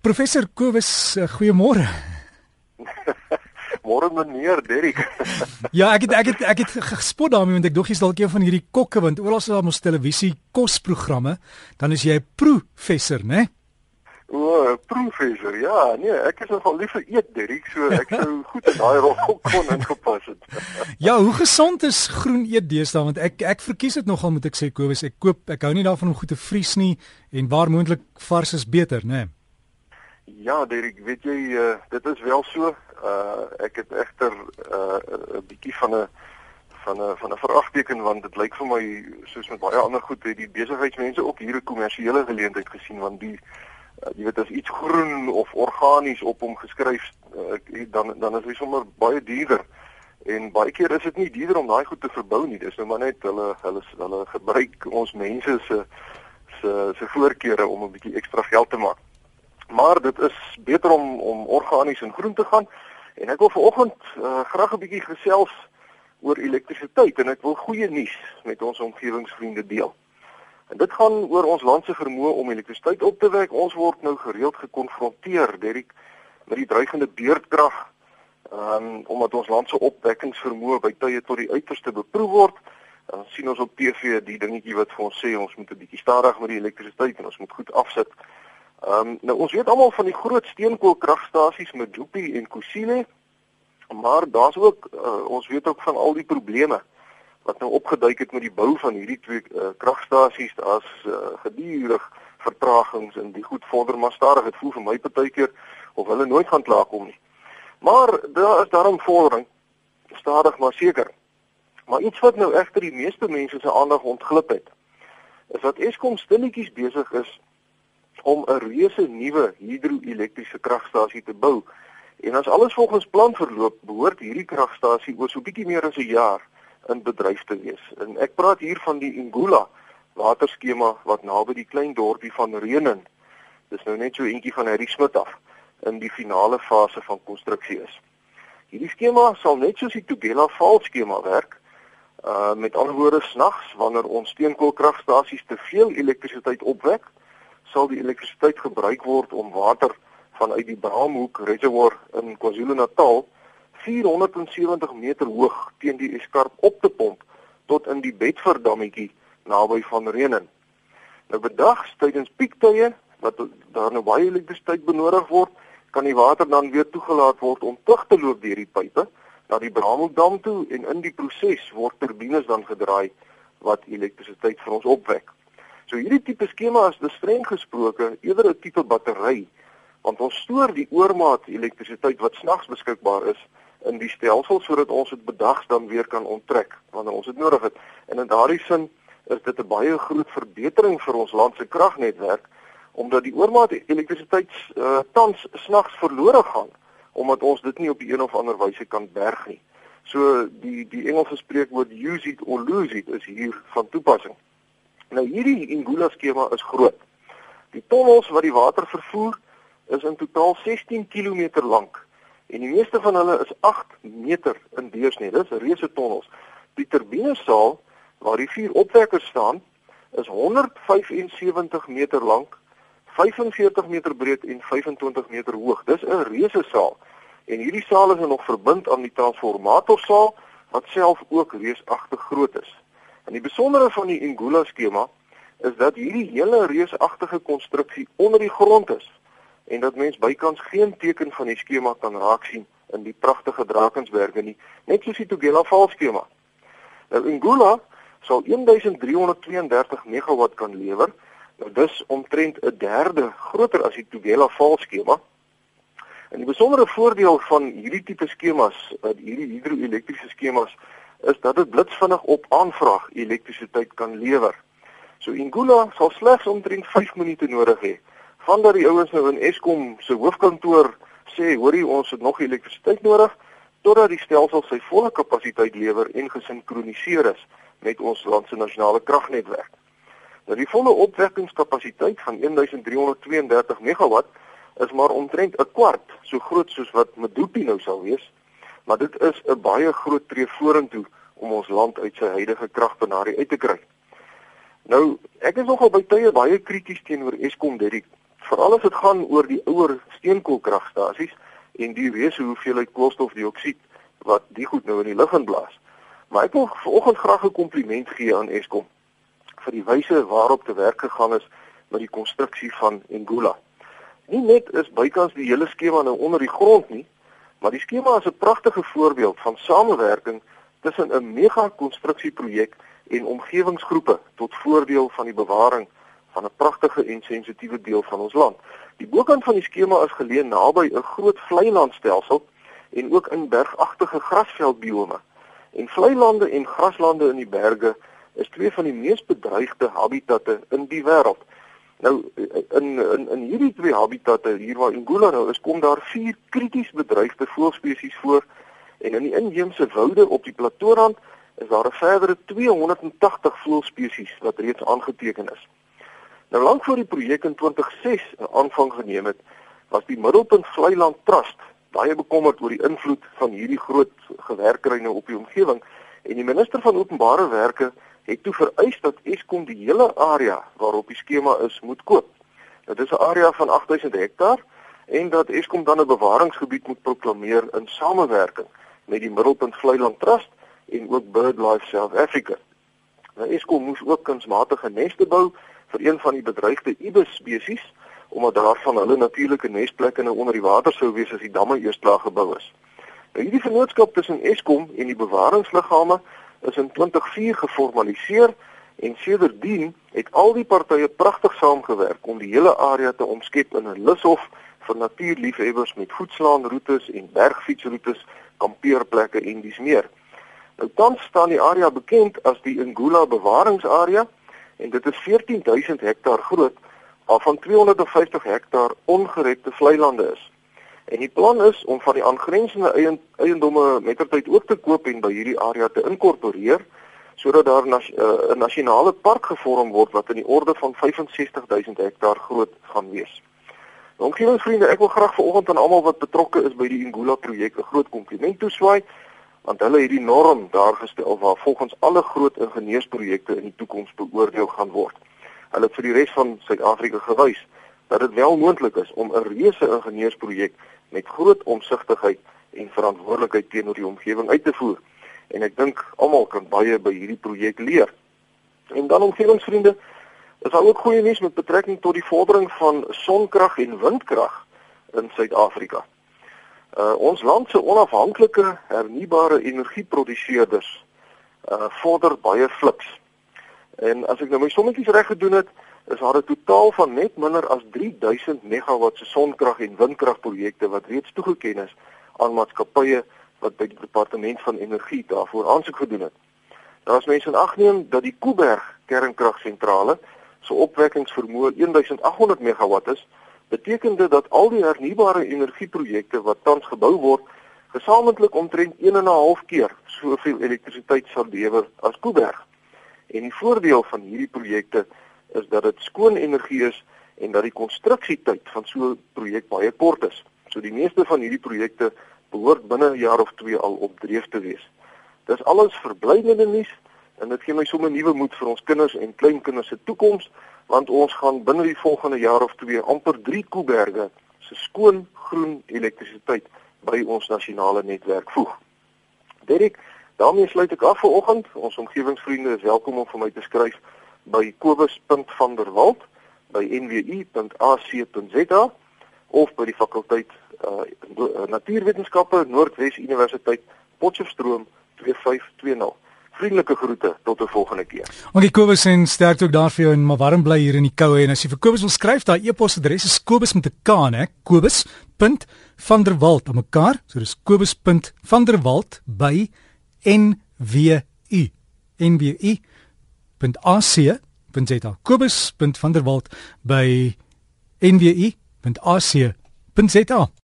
Professor Kobus, uh, goeiemôre. Môre meneer Derrick. ja, ek het ek het ek het gespot daarmee want ek dog jy's dalk een van hierdie kokke want oral is daar mos televisie kosprogramme, dan is jy 'n professor, né? O, professor. Ja, nee, ek is nogal lief vir eet Derrick, so ek sou goed in daai rol kon ingepas het. ja, hoe gesond is groen eet deesdae want ek ek verkies dit nogal moet ek sê Kobus, ek koop ek hou nie daarvan om goed te vries nie en waar moontlik vars is beter, né? Nee. Ja, Derek, weet jy, uh, dit is wel so. Uh ek het egter uh 'n bietjie van 'n van 'n van 'n veragteken want dit lyk vir my soos met baie ander goed het die besigheidsmense ook hier 'n kommersiële geleentheid gesien want die uh, jy weet as iets groen of organies op hom geskryf uh, dan dan is hy sommer baie duurder. En baie keer is dit nie duurder om daai goed te verbou nie. Dis nou maar net hulle hulle hulle gebruik ons mense se se se voorkeure om 'n bietjie ekstra geld te maak. Maar dit is beter om om organies en groen te gaan. En ek wil vanoggend uh, graag 'n bietjie gesels oor elektrisiteit en ek wil goeie nuus met ons omgewingsvriende deel. En dit gaan oor ons land se vermoë om elektrisiteit op te wek. Ons word nou gereeld gekonfronteer Derek met die dreigende beurtkrag. Um, omdat ons land se opwekkingsvermoë by tye tot die uiterste beproef word. Dan sien ons op TV die dingetjie wat vir ons sê ons moet 'n bietjie stadig met die elektrisiteit en ons moet goed afsit. Ehm um, nou ons weet almal van die groot steenkoolkragstasies met Dupi en Kusile. Maar daar's ook uh, ons weet ook van al die probleme wat nou opgeduik het met die bou van hierdie twee uh, kragstasies as uh, gedurig vertragings en die goed vorder maar stadig. Dit voel vir my partykeer of hulle nooit gaan klaarkom nie. Maar daar is daarom vordering stadig maar seker. Maar iets wat nou egter die meeste mense se aandag ontglip het, is dat Eskom stilletjies besig is om 'n reuse nuwe hidroelektriese kragstasie te bou. En as alles volgens plan verloop, behoort hierdie kragstasie oor so bietjie meer as 'n jaar in bedryf te wees. En ek praat hier van die Ingula waterskema wat naby die klein dorpie van Renen. Dis nou net so eentjie van Harry Smit af in die finale fase van konstruksie is. Hierdie skema sal net soos die Tugela Val skema werk. Uh met ander woorde snags wanneer ons steenkoolkragstasies te veel elektrisiteit opwek, sal die elektrisiteit gebruik word om water vanuit die Braamhoek Reservoir in KwaZulu-Natal 470 meter hoog teen die Eskarp op te pomp tot in die Bedford dammetjie naby van Renen. Nou bedags tydens piektye wat daar nou baie elektrisiteit benodig word, kan die water dan weer toegelaat word om terug te loop deur die pipe na die Braamhoek dam toe en in die proses word turbines dan gedraai wat elektrisiteit vir ons opwek. So hierdie tipe skema is bestreng gesproke eerder 'n tipe battery want ons stoor die oormaat elektrisiteit wat snags beskikbaar is in die stelsel sodat ons dit bedags dan weer kan onttrek wanneer ons dit nodig het. En in daardie sin is dit 'n baie groot verbetering vir ons land se kragnetwerk omdat die oormaat elektrisiteit uh, tans snags verlore gaan omdat ons dit nie op die een of ander wyse kan berg nie. So die die Engelse spreekwoord use it or lose it is hier van toepassing. Nou hierdie Ingula skema is groot. Die tonnels wat die water vervoer is in totaal 16 km lank en die meeste van hulle is 8 meter in deursnee. Dis reuse tonnels. Die turbinesaal waar die vier opwekkers staan is 175 meter lank, 45 meter breed en 25 meter hoog. Dis 'n reuse saal. En hierdie saal is nog verbind aan die transformatorsaal wat self ook reusagtig groot is. En die besondere van die Ingula skema is dat hierdie hele reusagtige konstruksie onder die grond is en dat mens bykans geen teken van die skema kan raak sien in die pragtige Drakensberge nie, net soos die Tugela Val skema. Nou Ingula sal 1332 megawatt kan lewer. Nou dis omtrent 'n derde groter as die Tugela Val skema. En die besondere voordeel van hierdie tipe skemas, hierdie hidroelektriese skemas is dat dit blitsvinnig op aanvraag elektrisiteit kan lewer. So Ingula sal slegs omtrent 5 minute nodig hê. Vandat die ouens nou in Eskom se hoofkantoor sê, hoorie ons het nog elektrisiteit nodig totdat die stelsel sy volle kapasiteit lewer en gesinkroniseer is met ons land se nasionale kragnetwerk. Nou die volle opwekkingskapasiteit van 1332 megawatt is maar omtrent 'n kwart so groot soos wat Medupi nou sal wees maar dit is 'n baie groot tree vorentoe om ons land uit sy huidige kragbenarie uit te kry. Nou, ek is nogal by tye baie krities teenoor Eskom Dirk veral as dit gaan oor die ouer steenkoolkragstasies en die reuse hoeveelheid koolstofdioksied wat die goed nou in die lug inblaas. Maar ek wil vanoggend graag 'n kompliment gee aan Eskom vir die wyse waarop te werk gegaan is met die konstruksie van Ngula. Nie net is bykans die hele skema nou onder die grond nie, maar die skema is 'n pragtige voorbeeld van samewerking tussen 'n mega konstruksieprojek en omgewingsgroepe tot voordeel van die bewaring van 'n pragtige en sensitiewe deel van ons land. Die bokant van die skema is geleë naby 'n groot vlei landstelsel en ook in bergagtige grasveldbiome. En vlei lande en graslande in die berge is twee van die mees bedreigde habitatte in die wêreld. Nou in in in hierdie twee habitatte hier waar Ngula nou is, kom daar vier krities bedreigde voëlspesies voor en in die inheemse woude op die platoorrand is daar 'n verdere 280 voëlspesies wat reeds aangeteken is. Nou lank voor die projek in 2006 'n aanvang geneem het, was die Middelpunt Vlei-land Trust baie bekommerd oor die invloed van hierdie groot gewerkryne op die omgewing en die minister van openbare werke het toe vereis dat Eskom die hele area waarop die skema is moet koop. Dit is 'n area van 8000 hektaar en dat Eskom dan 'n bewaringsgebied moet proklameer in samewerking met die Middelpunt Vlei-land Trust en ook BirdLife South Africa. Nou Eskom moes ook kunsmatige neste bou vir een van die bedreigde ibis spesies omdat daarvan hulle natuurlike nesplekke nou onder die water sou wees as die damme eers klaar gebou is. Nou hierdie vennootskap tussen Eskom en die bewaringsliggame is in 2004 geformaliseer en sedertdien het al die partye pragtig saamgewerk om die hele area te omskep in 'n lushof vir natuurliefhebbers met voetslaanroetes en bergfietsroetes, kampeerplekke en dis meer. Nou tans staan die area bekend as die Ngula bewaringsarea en dit is 14000 hektaar groot waarvan 250 hektaar ongerekte vlei lande is. En die plan is om van die aangrensende eiendomme mettertyd ook te koop en by hierdie area te inkorporeer sodat daar 'n nas, uh, nasionale park gevorm word wat in die orde van 65000 hektaar groot gaan wees. Nou, omgewingsvriende, ek wil graag vanoggend aan almal wat betrokke is by die Ngula projek 'n groot kompliment toeswaai want hulle het die norm daar gestel waar volgens alle groot ingenieursprojekte in die toekoms beoordeel gaan word. Hulle het vir die res van Suid-Afrika gewys dat dit wel moontlik is om 'n reuse ingenieursprojek met groot omsigtigheid en verantwoordelikheid teenoor die omgewing uit te voer. En ek dink almal kan baie by hierdie projek leer. En dan omgewingsvriende, is daar ook goeie nuus met betrekking tot die vordering van sonkrag en windkrag in Suid-Afrika. Uh ons land se onafhanklike hernubare energieproduseerders uh vorder baie fliks. En as ek nou my sommetjies reg gedoen het, is daar 'n totaal van net minder as 3000 megawatt se sonkrag en windkragprojekte wat reeds toegeken is aan maatskappye wat by die departement van energie daarvoor aansoek gedoen het. Daar is mense in ag neem dat die Kuiberg kernkragsentrale se opwekkingsvermoë 1800 megawatt is beteken dit dat al die hernubare energieprojekte wat tans gebou word gesamentlik omtrent 1.5 keer soveel elektrisiteit sal lewer as Kuiberg. En die voordeel van hierdie projekte is dat dit skoon energie is en dat die konstruksietyd van so 'n projek baie kort is. So die meeste van hierdie projekte behoort binne 'n jaar of 2 al op dreef te wees. Dis alles verblydende nuus en dit gee my sommer nuwe moed vir ons kinders en kleinkinders se toekoms want ons gaan binne die volgende jaar of 2 amper 3 Kuiberge se skoon groen elektrisiteit by ons nasionale netwerk voeg. Derek, daarmee sluit ek af vir oggend. Ons omgewingsvriende is welkom om vir my te skryf by kobus.vanderwalt by nwu.ac.za of by die fakulteit uh, natuurwetenskappe Noordwes Universiteit Potchefstroom 2520 vriendelike groete tot 'n volgende keer. Dankie Kobus en sterkte ook daar vir jou en maar warm bly hier in die koue en as jy vir Kobus wil skryf, daai e-posadres is kobus met 'n k, né? kobus.vanderwalt op mekaar. So dis kobus.vanderwalt by nwu nwu.ac.za. kobus.vanderwalt by nwu.ac.za.